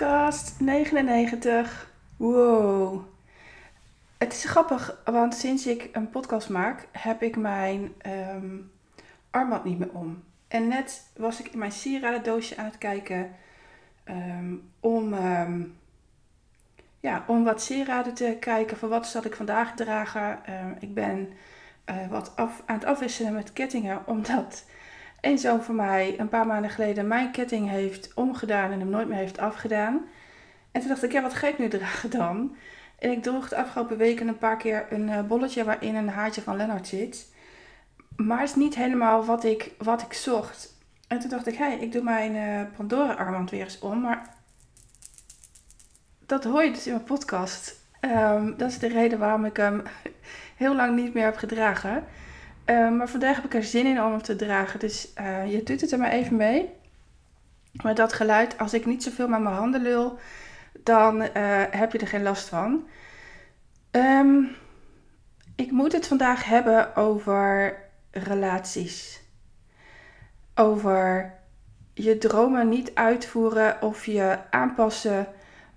podcast 99. Wow. Het is grappig, want sinds ik een podcast maak, heb ik mijn um, armband niet meer om. En net was ik in mijn sieradendoosje aan het kijken ehm, om, ehm, ja, om wat sieraden te kijken. Voor wat zal ik vandaag dragen? ik ben uh, wat af, aan het afwisselen met kettingen, omdat een zoon van mij een paar maanden geleden mijn ketting heeft omgedaan en hem nooit meer heeft afgedaan. En toen dacht ik, ja, wat ga ik nu dragen dan? En ik droeg de afgelopen weken een paar keer een uh, bolletje waarin een haartje van Lennart zit. Maar het is niet helemaal wat ik, wat ik zocht. En toen dacht ik, hé, hey, ik doe mijn uh, Pandora armband weer eens om. Maar dat hoor je dus in mijn podcast. Um, dat is de reden waarom ik hem heel lang niet meer heb gedragen. Uh, maar vandaag heb ik er zin in om hem te dragen. Dus uh, je doet het er maar even mee. Maar dat geluid, als ik niet zoveel met mijn handen lul, dan uh, heb je er geen last van. Um, ik moet het vandaag hebben over relaties. Over je dromen niet uitvoeren of je aanpassen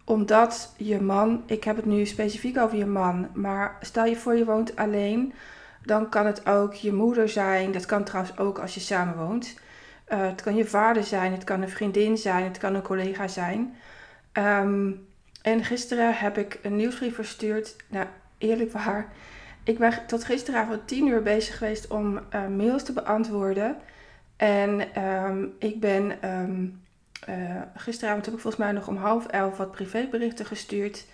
omdat je man, ik heb het nu specifiek over je man, maar stel je voor je woont alleen dan kan het ook je moeder zijn. Dat kan trouwens ook als je samen woont. Uh, het kan je vader zijn, het kan een vriendin zijn, het kan een collega zijn. Um, en gisteren heb ik een nieuwsbrief verstuurd. Nou, eerlijk waar. Ik ben tot gisteravond tien uur bezig geweest om uh, mails te beantwoorden. En um, ik ben um, uh, gisteravond heb ik volgens mij nog om half elf wat privéberichten gestuurd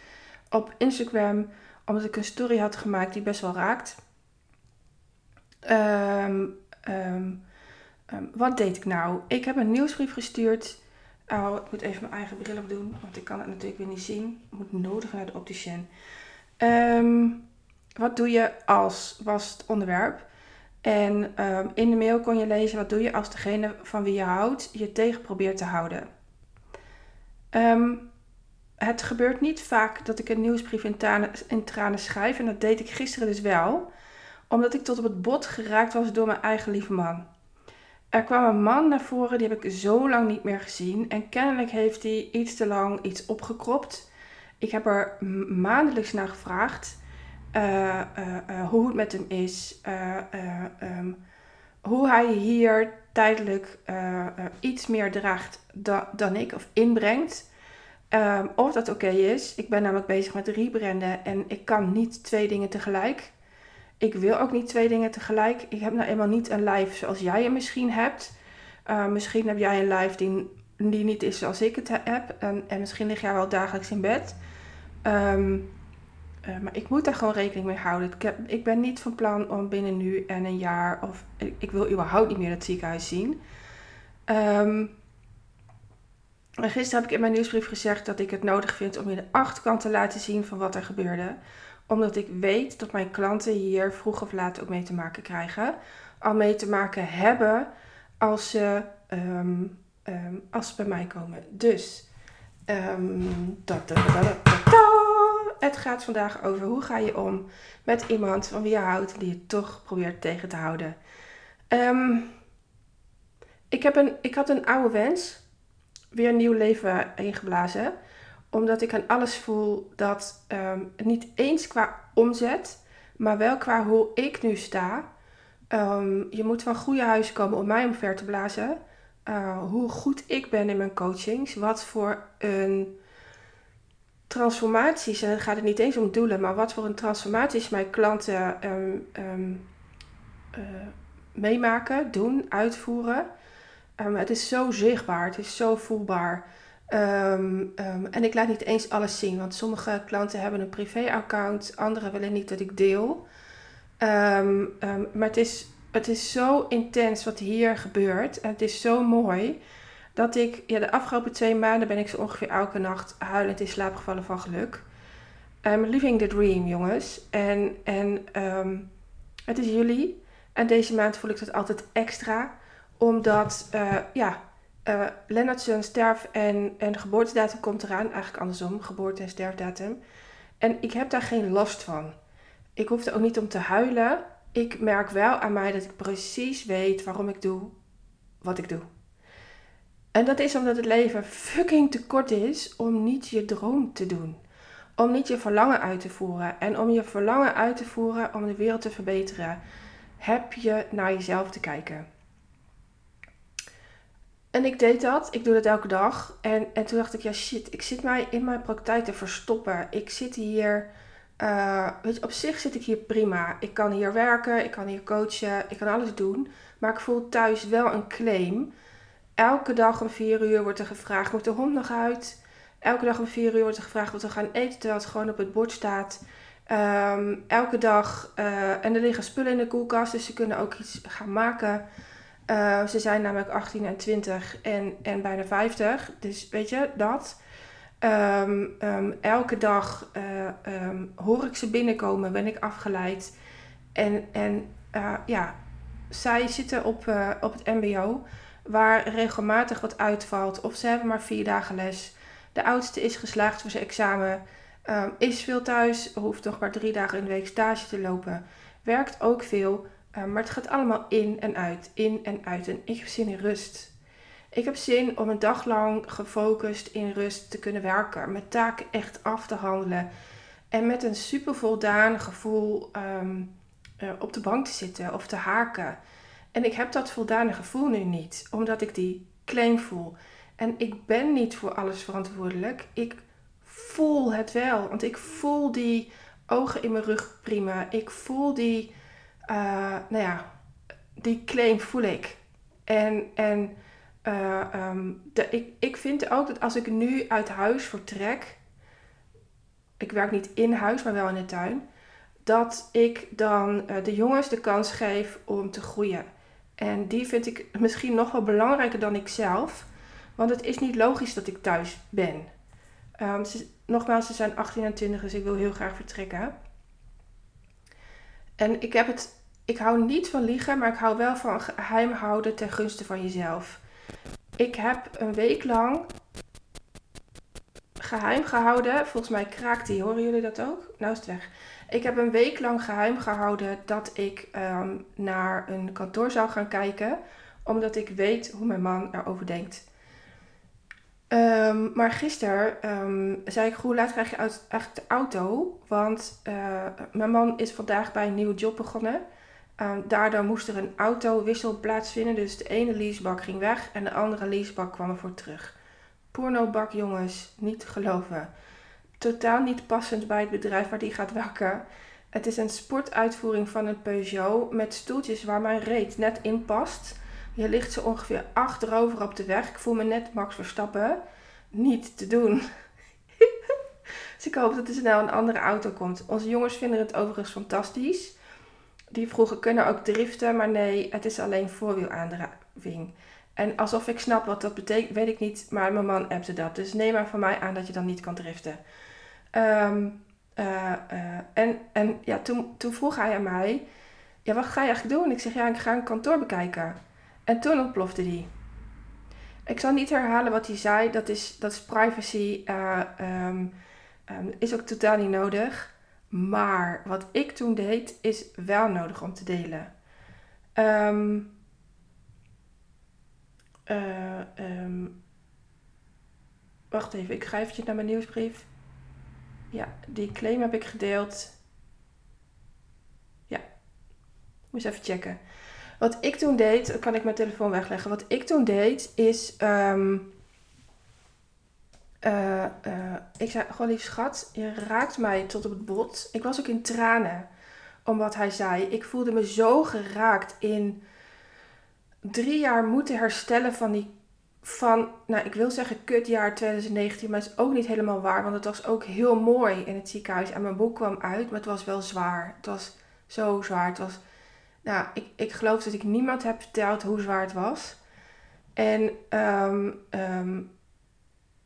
op Instagram. Omdat ik een story had gemaakt die best wel raakt. Um, um, um, wat deed ik nou? Ik heb een nieuwsbrief gestuurd. Oh, ik moet even mijn eigen bril op doen, want ik kan het natuurlijk weer niet zien. Ik moet nodig naar de opticien. wat doe je als, was het onderwerp. En in de mail kon je lezen, wat doe je als degene van wie je houdt je tegen probeert te houden. het gebeurt niet vaak dat ik een nieuwsbrief in tranen schrijf. En dat deed ik gisteren dus wel omdat ik tot op het bot geraakt was door mijn eigen lieve man. Er kwam een man naar voren, die heb ik zo lang niet meer gezien. En kennelijk heeft hij iets te lang iets opgekropt. Ik heb er maandelijks naar gevraagd uh, uh, uh, hoe het met hem is. Um, hoe hij hier tijdelijk iets meer draagt da dan ik of inbrengt. Um, of dat oké is. Ik ben namelijk bezig met rebranden en ik kan niet twee dingen tegelijk ik wil ook niet twee dingen tegelijk. Ik heb nou eenmaal niet een live zoals jij het misschien hebt. Uh, misschien heb jij een live die, die niet is zoals ik het heb. En, en misschien lig jij wel dagelijks in bed. Um, uh, maar ik moet daar gewoon rekening mee houden. Ik, ik ben niet van plan om binnen nu en een jaar, of ik, ik wil überhaupt niet meer het ziekenhuis zien. Um, gisteren heb ik in mijn nieuwsbrief gezegd dat ik het nodig vind om je de achterkant te laten zien van wat er gebeurde omdat ik weet dat mijn klanten hier vroeg of laat ook mee te maken krijgen. Al mee te maken hebben als ze, um, um, als ze bij mij komen. Dus um, da, het gaat vandaag over hoe ga je om met iemand van wie je houdt die je toch probeert tegen te houden. ik, heb een, ik had een oude wens, weer een nieuw leven ingeblazen omdat ik aan alles voel dat um, niet eens qua omzet, maar wel qua hoe ik nu sta. Um, je moet van goede huizen komen om mij omver te blazen. Uh, hoe goed ik ben in mijn coachings. Wat voor een transformaties, en het gaat het niet eens om doelen, maar wat voor een transformaties mijn klanten um, uh, meemaken, doen, uitvoeren. het is zo zichtbaar, het is zo voelbaar. Um, um, en ik laat niet eens alles zien, want sommige klanten hebben een privé-account, anderen willen niet dat ik deel. Um, maar het is, het is zo intens wat hier gebeurt en het is zo mooi dat ik, ja, de afgelopen twee maanden ben ik zo ongeveer elke nacht huilend in slaap gevallen van geluk. I'm living the dream, jongens. En, en het is juli en deze maand voel ik dat altijd extra, omdat, uh, ja uh, Lennart zijn sterf- en, en geboortedatum komt eraan. Eigenlijk andersom, geboorte- en sterfdatum. En ik heb daar geen last van. Ik hoef er ook niet om te huilen. Ik merk wel aan mij dat ik precies weet waarom ik doe wat ik doe. En dat is omdat het leven fucking te kort is om niet je droom te doen. Om niet je verlangen uit te voeren. En om je verlangen uit te voeren om de wereld te verbeteren, heb je naar jezelf te kijken. En ik deed dat. Ik doe dat elke dag. En, en toen dacht ik, ja shit, ik zit mij in mijn praktijk te verstoppen. Ik zit hier, uh, weet je, op zich zit ik hier prima. Ik kan hier werken, ik kan hier coachen, ik kan alles doen. Maar ik voel thuis wel een claim. Elke dag om vier uur wordt er gevraagd, moet de hond nog uit? Elke dag om vier uur wordt er gevraagd wat we gaan eten, terwijl het gewoon op het bord staat. Um, elke dag, uh, en er liggen spullen in de koelkast, dus ze kunnen ook iets gaan maken. Uh, ze zijn namelijk 18 en 20 en, en bijna 50. Dus weet je, dat. Um, um, elke dag uh, um, hoor ik ze binnenkomen, ben ik afgeleid. En, en uh, ja, zij zitten op, op het MBO, waar regelmatig wat uitvalt. Of ze hebben maar vier dagen les. De oudste is geslaagd voor zijn examen. is veel thuis, hoeft nog maar drie dagen in de week stage te lopen. Werkt ook veel. Uh, maar het gaat allemaal in en uit, in en uit. En ik heb zin in rust. Ik heb zin om een dag lang gefocust in rust te kunnen werken. Mijn taken echt af te handelen. En met een super voldaan gevoel um, uh, op de bank te zitten of te haken. En ik heb dat voldane gevoel nu niet, omdat ik die claim voel. En ik ben niet voor alles verantwoordelijk. Ik voel het wel, want ik voel die ogen in mijn rug prima. Ik voel die uh, nou ja, die claim voel ik. En, en uh, um, de, ik, ik vind ook dat als ik nu uit huis vertrek, ik werk niet in huis, maar wel in de tuin, dat ik dan uh, de jongens de kans geef om te groeien. En die vind ik misschien nog wel belangrijker dan ik zelf. Want het is niet logisch dat ik thuis ben. Ze, nogmaals, ze zijn 18 en 20, dus ik wil heel graag vertrekken. En ik heb het ik hou niet van liegen, maar ik hou wel van geheim houden ten gunste van jezelf. Ik heb een week lang geheim gehouden. Volgens mij kraakt die. Horen jullie dat ook? Nou is het weg. Ik heb een week lang geheim gehouden dat ik um, naar een kantoor zou gaan kijken. Omdat ik weet hoe mijn man erover denkt. Um, maar gisteren um, zei ik, hoe laat krijg je uit, de auto? Want uh, mijn man is vandaag bij een nieuwe job begonnen. Um, daardoor moest er een autowissel plaatsvinden. Dus de ene leasebak ging weg en de andere leasebak kwam ervoor terug. Pornobak, jongens, niet te geloven. Totaal niet passend bij het bedrijf waar die gaat werken. Het is een sportuitvoering van een Peugeot met stoeltjes waar mijn reet net in past. Je ligt zo ongeveer achterover op de weg. Ik voel me net Max Verstappen. Niet te doen. dus ik hoop dat er snel een andere auto komt. Onze jongens vinden het overigens fantastisch die vroegen kunnen ook driften, maar nee, het is alleen voorwielaandrijving. En alsof ik snap wat dat betekent, weet ik niet, maar mijn man appte dat. Dus neem maar van mij aan dat je dan niet kan driften. Um, uh, uh, en en ja, toen, toen vroeg hij aan mij, ja, wat ga je eigenlijk doen? Ik zeg, ja, ik ga een kantoor bekijken. En toen ontplofte die. Ik zal niet herhalen wat hij zei, dat is, dat is privacy, uh, um, um, is ook totaal niet nodig. Maar wat ik toen deed, is wel nodig om te delen. Um, wacht even, ik ga eventjes naar mijn nieuwsbrief. Ja, die claim heb ik gedeeld. Ja, moet eens even checken. Wat ik toen deed, kan ik mijn telefoon wegleggen. Wat ik toen deed, is. Um, uh, uh, ik zei gewoon lief schat, je raakt mij tot op het bot. Ik was ook in tranen om wat hij zei. Ik voelde me zo geraakt in drie jaar moeten herstellen van die van, nou ik wil zeggen kutjaar 2019, maar het is ook niet helemaal waar, want het was ook heel mooi in het ziekenhuis en mijn boek kwam uit, maar het was wel zwaar. Het was zo zwaar. Het was, nou ik, ik geloof dat ik niemand heb verteld hoe zwaar het was. En um,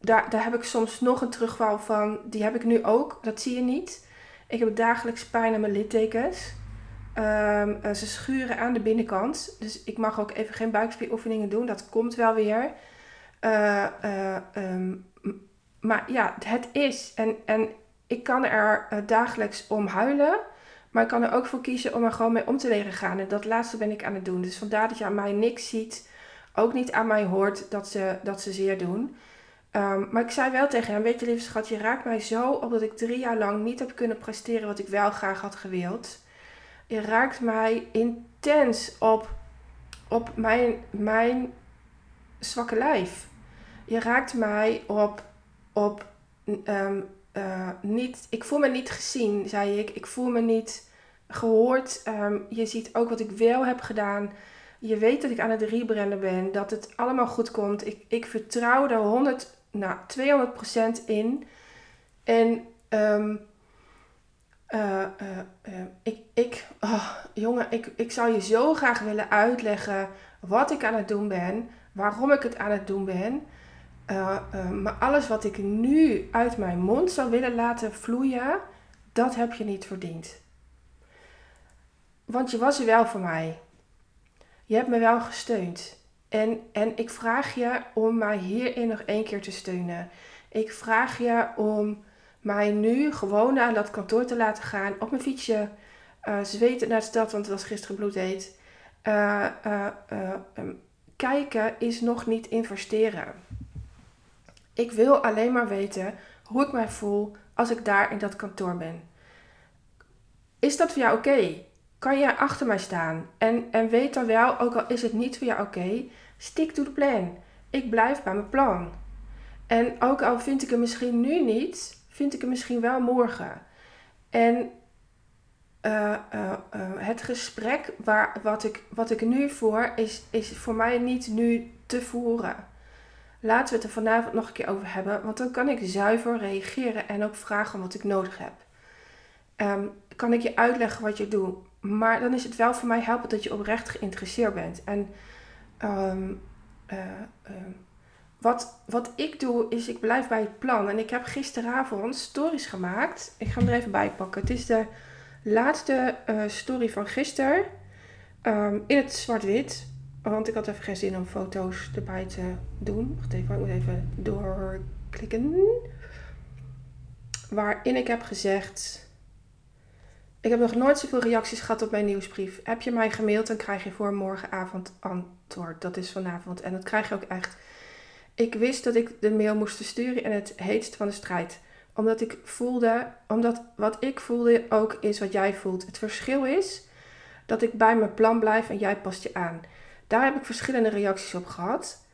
daar, daar heb ik soms nog een terugval van. Die heb ik nu ook. Dat zie je niet. Ik heb dagelijks pijn aan mijn littekens. Um, ze schuren aan de binnenkant. Dus ik mag ook even geen buikspieroefeningen doen. Dat komt wel weer. Uh, uh, um, maar ja, het is. En, en ik kan er dagelijks om huilen. Maar ik kan er ook voor kiezen om er gewoon mee om te leren gaan. En dat laatste ben ik aan het doen. Dus vandaar dat je aan mij niks ziet ook niet aan mij hoort dat ze, dat ze zeer doen. Ehm, maar ik zei wel tegen hem, weet je lieve schat, je raakt mij zo omdat ik drie jaar lang niet heb kunnen presteren wat ik wel graag had gewild. Je raakt mij intens op, op mijn, mijn zwakke lijf. Je raakt mij op, op ehm, eh, niet, ik voel me niet gezien, zei ik. Ik voel me niet gehoord. Ehm, je ziet ook wat ik wel heb gedaan. Je weet dat ik aan het rebranden ben, dat het allemaal goed komt. Ik, ik vertrouw er 100, nou, 200% in. En um, uh, uh, ik, ik oh, jongen, ik, ik zou je zo graag willen uitleggen wat ik aan het doen ben, waarom ik het aan het doen ben. maar alles wat ik nu uit mijn mond zou willen laten vloeien, dat heb je niet verdiend. Want je was er wel voor mij. Je hebt me wel gesteund. En, en ik vraag je om mij hierin nog één keer te steunen. Ik vraag je om mij nu gewoon naar dat kantoor te laten gaan. Op mijn fietsje. Uh, zweten naar de stad, want het was gisteren bloedheet. Uh, um, kijken is nog niet investeren. Ik wil alleen maar weten hoe ik mij voel als ik daar in dat kantoor ben. Is dat voor jou oké? kan jij achter mij staan. En, en weet dan wel, ook al is het niet voor jou oké, stick to the plan. Ik blijf bij mijn plan. En ook al vind ik het misschien nu niet, vind ik het misschien wel morgen. En uh, uh, uh, het gesprek waar, wat, ik, wat ik nu voer, is, is voor mij niet nu te voeren. Laten we het er vanavond nog een keer over hebben, want dan kan ik zuiver reageren en ook vragen wat ik nodig heb. Um, kan ik je uitleggen wat je doet? Maar dan is het wel voor mij helpend dat je oprecht geïnteresseerd bent. En um, uh, wat, wat ik doe is, ik blijf bij het plan. En ik heb gisteravond stories gemaakt. Ik ga hem er even bij pakken. Het is de laatste uh, story van gisteren. Um, in het zwart-wit. Want ik had even geen zin om foto's erbij te doen. Wacht even, ik moet even doorklikken. Waarin ik heb gezegd ik heb nog nooit zoveel reacties gehad op mijn nieuwsbrief. Heb je mij gemaild, dan krijg je voor morgenavond antwoord. Dat is vanavond. En dat krijg je ook echt. Ik wist dat ik de mail moest sturen in het heetst van de strijd. Omdat ik voelde, omdat wat ik voelde ook is wat jij voelt. Het verschil is dat ik bij mijn plan blijf en jij past je aan. Daar heb ik verschillende reacties op gehad.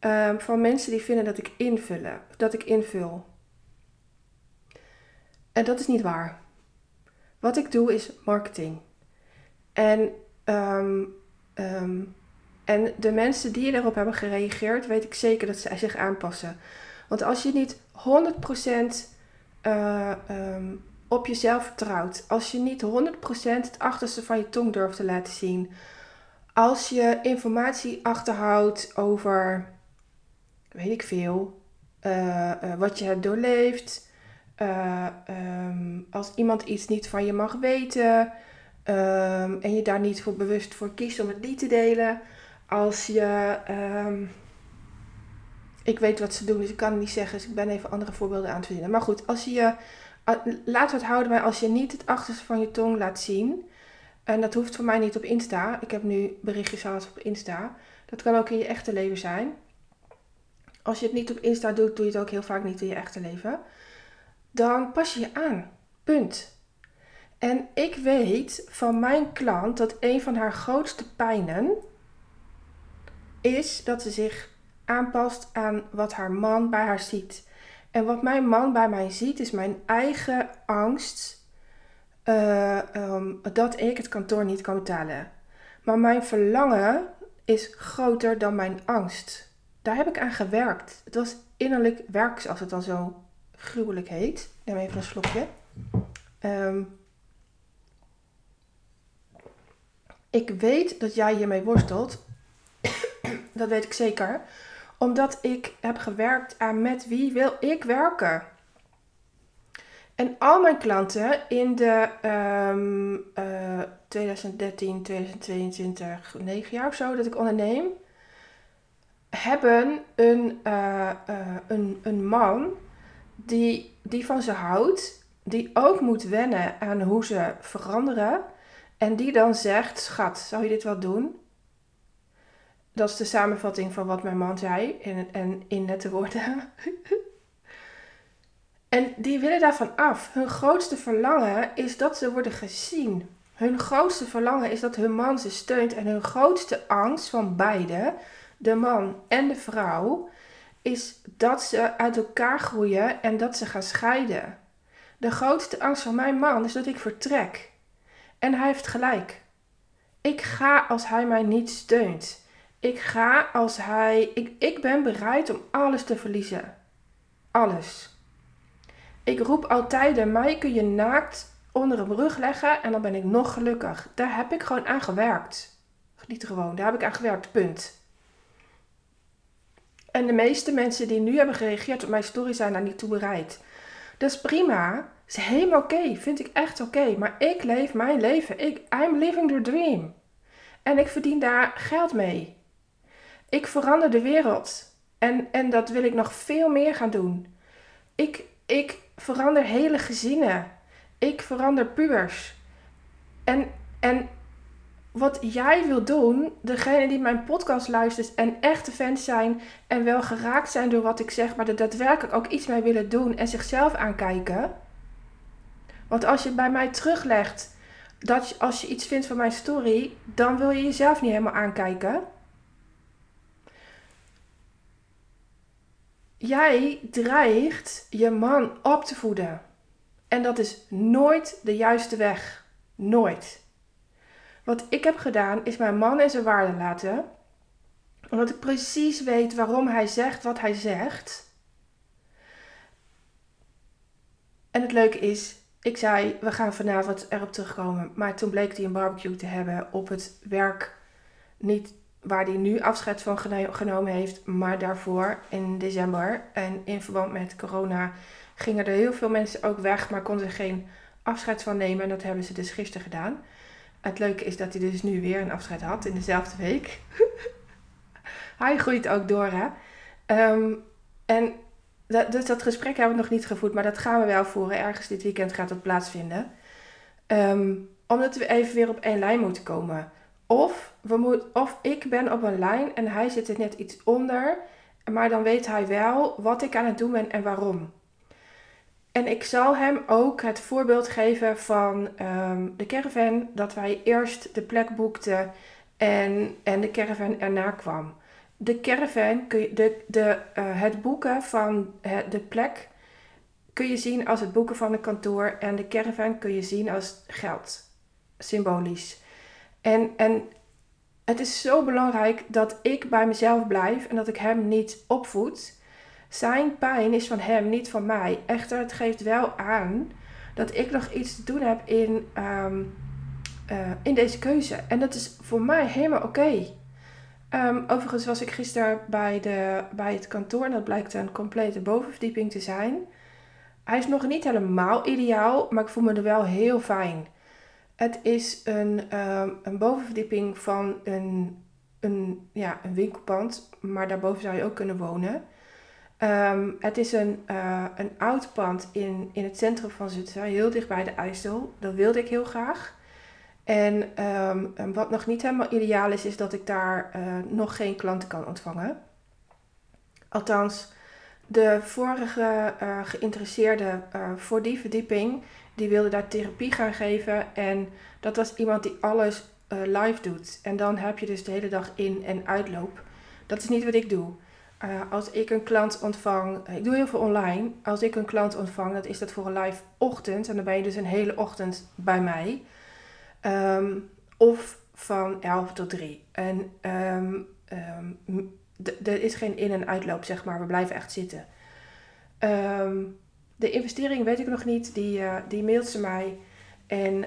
Um, van mensen die vinden dat ik invullen, dat ik invul. En dat is niet waar. Wat ik doe is marketing. En, um, um, en de mensen die erop hebben gereageerd, weet ik zeker dat ze zich aanpassen. Want als je niet 100% uh, um, op jezelf vertrouwt, als je niet 100% het achterste van je tong durft te laten zien, als je informatie achterhoudt over, weet ik veel, uh, uh, wat je hebt doorleefd, uh, um, als iemand iets niet van je mag weten um, en je daar niet voor bewust voor kiest om het niet te delen. Als je. Um, ik weet wat ze doen, dus ik kan het niet zeggen. Dus ik ben even andere voorbeelden aan het verzinnen. Maar goed, als je. we het houden bij als je niet het achterste van je tong laat zien. En dat hoeft voor mij niet op Insta. Ik heb nu berichtjes gehad op Insta. Dat kan ook in je echte leven zijn. Als je het niet op Insta doet, doe je het ook heel vaak niet in je echte leven dan pas je je aan. Punt. En ik weet van mijn klant dat een van haar grootste pijnen is dat ze zich aanpast aan wat haar man bij haar ziet. En wat mijn man bij mij ziet is mijn eigen angst uh, um, dat ik het kantoor niet kan betalen. Maar mijn verlangen is groter dan mijn angst. Daar heb ik aan gewerkt. Het was innerlijk werk, zoals het dan zo gruwelijk heet. Neem even een slokje. Um, ik weet dat jij hiermee worstelt. dat weet ik zeker. Omdat ik heb gewerkt aan met wie wil ik werken. En al mijn klanten in de um, uh, 2013, 2022, 9 jaar of zo dat ik onderneem, hebben een, uh, uh, een, een man die, die van ze houdt, die ook moet wennen aan hoe ze veranderen. En die dan zegt: Schat, zou je dit wel doen? dat is de samenvatting van wat mijn man zei en, en in nette woorden. en die willen daarvan af. Hun grootste verlangen is dat ze worden gezien. Hun grootste verlangen is dat hun man ze steunt. En hun grootste angst van beide, de man en de vrouw, is dat ze uit elkaar groeien en dat ze gaan scheiden. De grootste angst van mijn man is dat ik vertrek. En hij heeft gelijk. Ik ga als hij mij niet steunt. Ik ga als hij. Ik, ik ben bereid om alles te verliezen. Alles. Ik roep altijd: mij kun je naakt onder een brug leggen en dan ben ik nog gelukkig. Daar heb ik gewoon aan gewerkt. Niet gewoon, daar heb ik aan gewerkt, punt. En de meeste mensen die nu hebben gereageerd op mijn story zijn daar niet toe bereid. Dat is prima. is helemaal oké. Vind ik echt oké. Maar ik leef mijn leven. Ik, I'm living the dream. En ik verdien daar geld mee. Ik verander de wereld. En, en dat wil ik nog veel meer gaan doen. Ik, ik verander hele gezinnen. Ik verander pubers. En, en wat jij wil doen, degene die mijn podcast luistert en echte fans zijn en wel geraakt zijn door wat ik zeg, maar er daadwerkelijk ook iets mee willen doen en zichzelf aankijken. Want als je bij mij teruglegt dat als je iets vindt van mijn story, dan wil je jezelf niet helemaal aankijken. Jij dreigt je man op te voeden. En dat is nooit de juiste weg. Nooit. Wat ik heb gedaan is mijn man in zijn waarde laten. Omdat ik precies weet waarom hij zegt wat hij zegt. En het leuke is, ik zei, we gaan vanavond erop terugkomen. Maar toen bleek hij een barbecue te hebben op het werk. Niet waar hij nu afscheid van genomen heeft, maar daarvoor in december. En in verband met corona gingen er heel veel mensen ook weg, maar konden ze geen afscheid van nemen. En dat hebben ze dus gisteren gedaan. Het leuke is dat hij dus nu weer een afscheid had in dezelfde week. hij groeit ook door, hè. Ehm, en dat, dus dat gesprek hebben we nog niet gevoerd, maar dat gaan we wel voeren. Ergens dit weekend gaat dat plaatsvinden. Ehm, omdat we even weer op één lijn moeten komen. Of, we moet, of ik ben op een lijn en hij zit er net iets onder. Maar dan weet hij wel wat ik aan het doen ben en waarom. En ik zal hem ook het voorbeeld geven van um, de caravan. Dat wij eerst de plek boekten en, en de caravan erna kwam. De caravan, kun je, de, de, uh, het boeken van de plek kun je zien als het boeken van een kantoor. En de caravan kun je zien als geld. Symbolisch. En, en het is zo belangrijk dat ik bij mezelf blijf en dat ik hem niet opvoed. Zijn pijn is van hem, niet van mij. Echter, het geeft wel aan dat ik nog iets te doen heb in, ehm, eh, in deze keuze. En dat is voor mij helemaal oké. Ehm, overigens was ik gisteren bij, de, bij het kantoor en dat blijkt een complete bovenverdieping te zijn. Hij is nog niet helemaal ideaal, maar ik voel me er wel heel fijn. Het is een, um, een bovenverdieping van een, een, ja, een winkelpand, maar daarboven zou je ook kunnen wonen. Um, het is een, uh, een oud pand in, in het centrum van Zutphen, heel dicht bij de IJssel. Dat wilde ik heel graag. En um, wat nog niet helemaal ideaal is, is dat ik daar uh, nog geen klanten kan ontvangen. Althans, de vorige uh, geïnteresseerde voor die verdieping, die wilde daar therapie gaan geven. En dat was iemand die alles live doet. En dan heb je dus de hele dag in- en uitloop. Dat is niet wat ik doe. Uh, als ik een klant ontvang, ik doe heel veel online. Als ik een klant ontvang, dan is dat voor een live ochtend. En dan ben je dus een hele ochtend bij mij. Um, of van 11 tot 3. En um, er is geen in- en uitloop, zeg maar. We blijven echt zitten. de investering weet ik nog niet. Die, uh, die mailt ze mij. En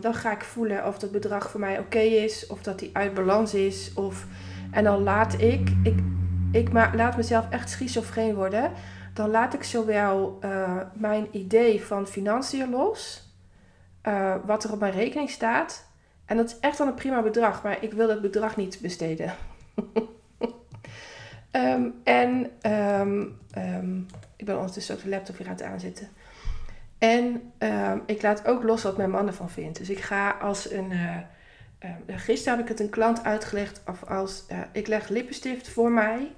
dan ga ik voelen of dat bedrag voor mij oké is. Of dat die uit balans is. Of, en dan laat ik, ik ik laat mezelf echt schizofreen worden, dan laat ik zowel uh, mijn idee van financiën los, uh, wat er op mijn rekening staat. En dat is echt wel een prima bedrag, maar ik wil dat bedrag niet besteden. um, en um, um, ik ben ondertussen ook de laptop weer aan het aanzetten. En ik laat ook los wat mijn man ervan vindt. Dus ik ga als een, uh, gisteren heb ik het een klant uitgelegd of als ik leg lippenstift voor mij.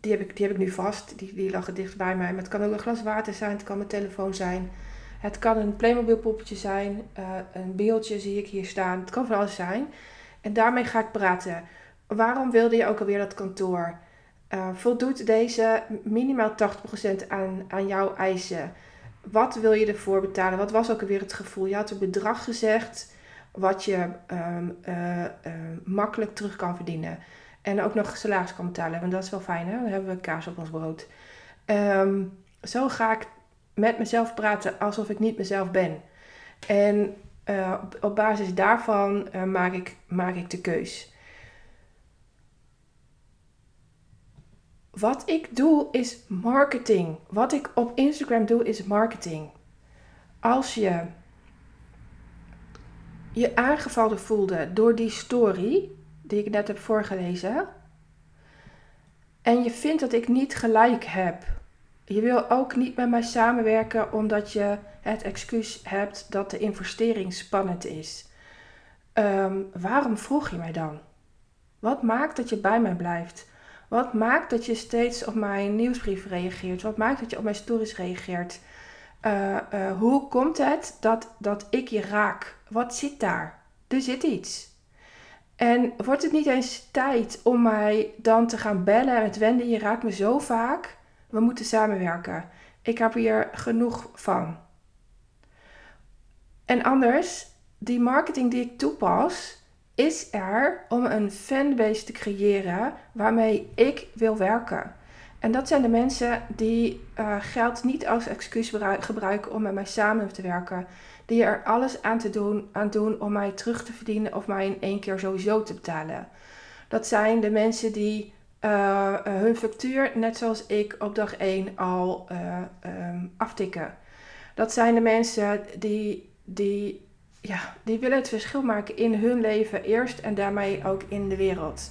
Die heb ik, die heb ik nu vast, die, die lag dicht bij mij. Maar het kan ook een glas water zijn, het kan mijn telefoon zijn. Het kan een Playmobil poppetje zijn, een beeldje zie ik hier staan. Het kan van alles zijn. En daarmee ga ik praten. Waarom wilde je ook alweer dat kantoor? Uh, voldoet deze minimaal 80% aan, aan jouw eisen? Wat wil je ervoor betalen? Wat was ook alweer het gevoel? Je had een bedrag gezegd wat je uh, uh, makkelijk terug kan verdienen. En ook nog salaris kan betalen, want dat is wel fijn, hè? Dan hebben we kaas op ons brood. Um, zo ga ik met mezelf praten alsof ik niet mezelf ben. En op basis daarvan maak, ik, maak ik de keus. Wat ik doe is marketing. Wat ik op Instagram doe is marketing. Als je je aangevallen voelde door die story die ik net heb voorgelezen. En je vindt dat ik niet gelijk heb. Je wil ook niet met mij samenwerken omdat je het excuus hebt dat de investering spannend is. Um, waarom vroeg je mij dan? Wat maakt dat je bij mij blijft? Wat maakt dat je steeds op mijn nieuwsbrief reageert? Wat maakt dat je op mijn stories reageert? Uh, uh, hoe komt het dat, dat ik je raak? Wat zit daar? Er zit iets. En wordt het niet eens tijd om mij dan te gaan bellen met Wendy, je raakt me zo vaak. We moeten samenwerken. Ik heb hier genoeg van. En anders, die marketing die ik toepas, is er om een fanbase te creëren waarmee ik wil werken. En dat zijn de mensen die uh, geld niet als excuus gebruiken om met mij samen te werken. Die er alles aan, te doen, aan doen om mij terug te verdienen of mij in één keer sowieso te betalen. Dat zijn de mensen die uh, hun factuur, net zoals ik, op dag 1 al uh, um, aftikken. Dat zijn de mensen die, die ja, die willen het verschil maken in hun leven eerst en daarmee ook in de wereld.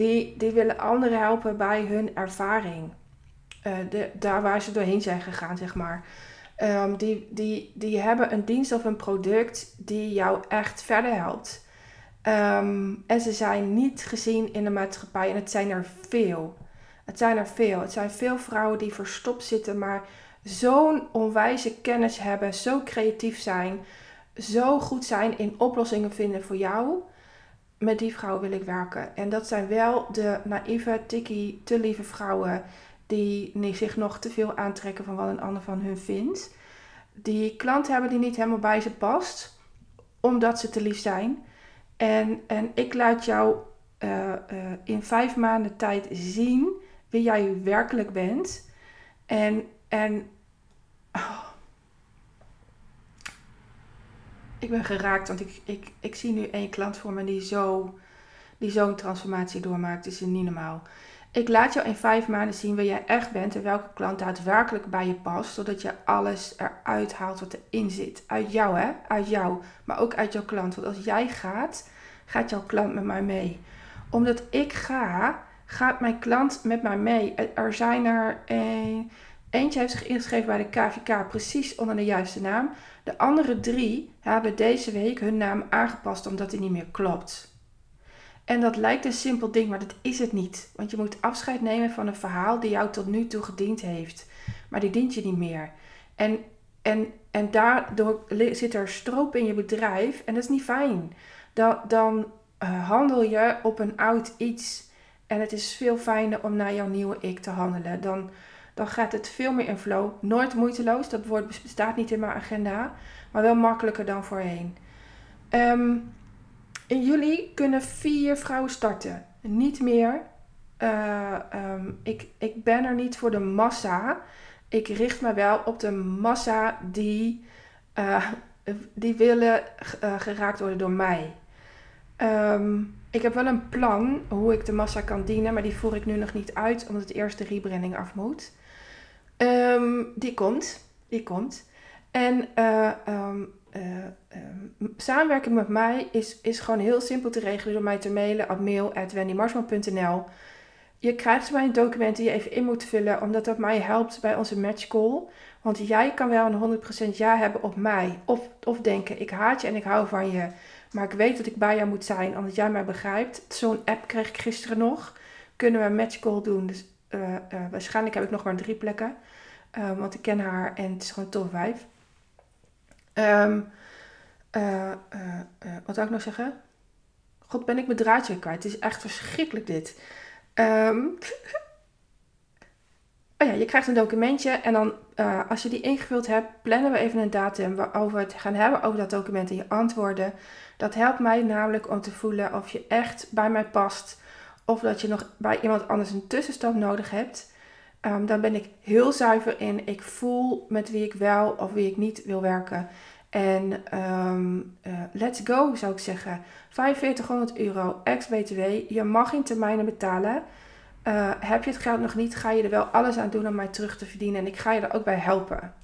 Die, die willen anderen helpen bij hun ervaring. Uh, de, daar waar ze doorheen zijn gegaan, zeg maar. Um, die, die, die hebben een dienst of een product die jou echt verder helpt. Um, en ze zijn niet gezien in de maatschappij. En het zijn er veel. Het zijn er veel. Het zijn veel vrouwen die verstopt zitten, maar zo'n onwijze kennis hebben, zo creatief zijn zo goed zijn in oplossingen vinden voor jou. Met die vrouw wil ik werken. En dat zijn wel de naïeve, tikkie, te lieve vrouwen die zich nog te veel aantrekken van wat een ander van hun vindt. Die klant hebben die niet helemaal bij ze past, omdat ze te lief zijn. En, en ik laat jou uh, uh, in vijf maanden tijd zien wie jij werkelijk bent. En, en oh, ik ben geraakt, want ik, ik, ik zie nu één klant voor me die zo die zo'n transformatie doormaakt. Dat is niet normaal. Ik laat jou in vijf maanden zien wie jij echt bent en welke klant daadwerkelijk bij je past, zodat je alles eruit haalt wat erin zit. Uit jou, hè? Uit jou, maar ook uit jouw klant. Want als jij gaat, gaat jouw klant met mij mee. Omdat ik ga, gaat mijn klant met mij mee. Er zijn er een, eentje heeft zich ingeschreven bij de KVK precies onder de juiste naam. De andere drie hebben deze week hun naam aangepast omdat die niet meer klopt. En dat lijkt een simpel ding, maar dat is het niet. Want je moet afscheid nemen van een verhaal die jou tot nu toe gediend heeft. Maar die dient je niet meer. En, en, en daardoor zit er stroop in je bedrijf en dat is niet fijn. Dan, dan uh, handel je op een oud iets. En het is veel fijner om naar jouw nieuwe ik te handelen. Dan dan gaat het veel meer in flow. Nooit moeiteloos, dat woord bestaat niet in mijn agenda, maar wel makkelijker dan voorheen. Um, in juli kunnen vier vrouwen starten. Niet meer. Uh, um, ik, ik ben er niet voor de massa. Ik richt me wel op de massa die, uh, die willen uh, geraakt worden door mij. Um, ik heb wel een plan hoe ik de massa kan dienen, maar die voer ik nu nog niet uit, omdat het eerst de rebranding af moet. Um, die komt. Die komt. En uh, samenwerken met mij is, is gewoon heel simpel te regelen door mij te mailen op mail.wendymarsman.nl. Je krijgt mijn document die je even in moet vullen, omdat dat mij helpt bij onze match call. Want jij kan wel een 100% ja hebben op mij. Of, of denken, ik haat je en ik hou van je. Maar ik weet dat ik bij jou moet zijn, omdat jij mij begrijpt. Zo'n app kreeg ik gisteren nog. Kunnen we een matchcall doen? Dus uh, waarschijnlijk heb ik nog maar drie plekken. Uh, want ik ken haar en het is gewoon top 5. Um, wat zou ik nog zeggen? God, ben ik mijn draadje kwijt. Het is echt verschrikkelijk dit. Um, oh ja, je krijgt een documentje en dan als je die ingevuld hebt, plannen we even een datum waarover we het gaan hebben over dat document en je antwoorden. Dat helpt mij namelijk om te voelen of je echt bij mij past of dat je nog bij iemand anders een tussenstap nodig hebt. Um, dan ben ik heel zuiver in. Ik voel met wie ik wel of wie ik niet wil werken. En um, uh, let's go zou ik zeggen. 4500 euro ex-BTW. Je mag in termijnen betalen. Uh, heb je het geld nog niet, ga je er wel alles aan doen om mij terug te verdienen. En ik ga je er ook bij helpen.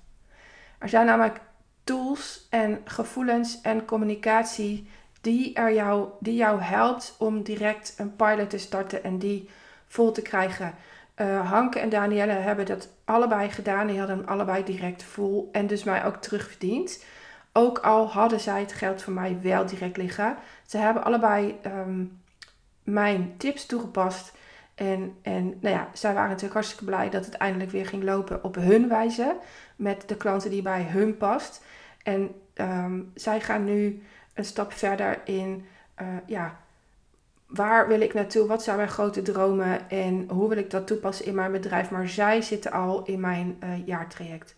Er zijn namelijk tools en gevoelens en communicatie die, er jou, die jou helpt om direct een pilot te starten en die vol te krijgen. Uh, Hanke en Danielle hebben dat allebei gedaan. Die hadden allebei direct vol en dus mij ook terugverdiend. Ook al hadden zij het geld voor mij wel direct liggen. Ze hebben allebei um, mijn tips toegepast. En, en nou ja, zij waren natuurlijk hartstikke blij dat het eindelijk weer ging lopen op hun wijze. Met de klanten die bij hun past. En um, zij gaan nu een stap verder in, uh, ja, waar wil ik naartoe? Wat zijn mijn grote dromen? En hoe wil ik dat toepassen in mijn bedrijf? Maar zij zitten al in mijn uh, jaartraject.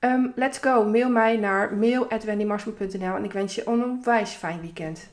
Um, let's go. Mail mij naar mail.wendymarsman.nl en ik wens je een onwijs fijn weekend.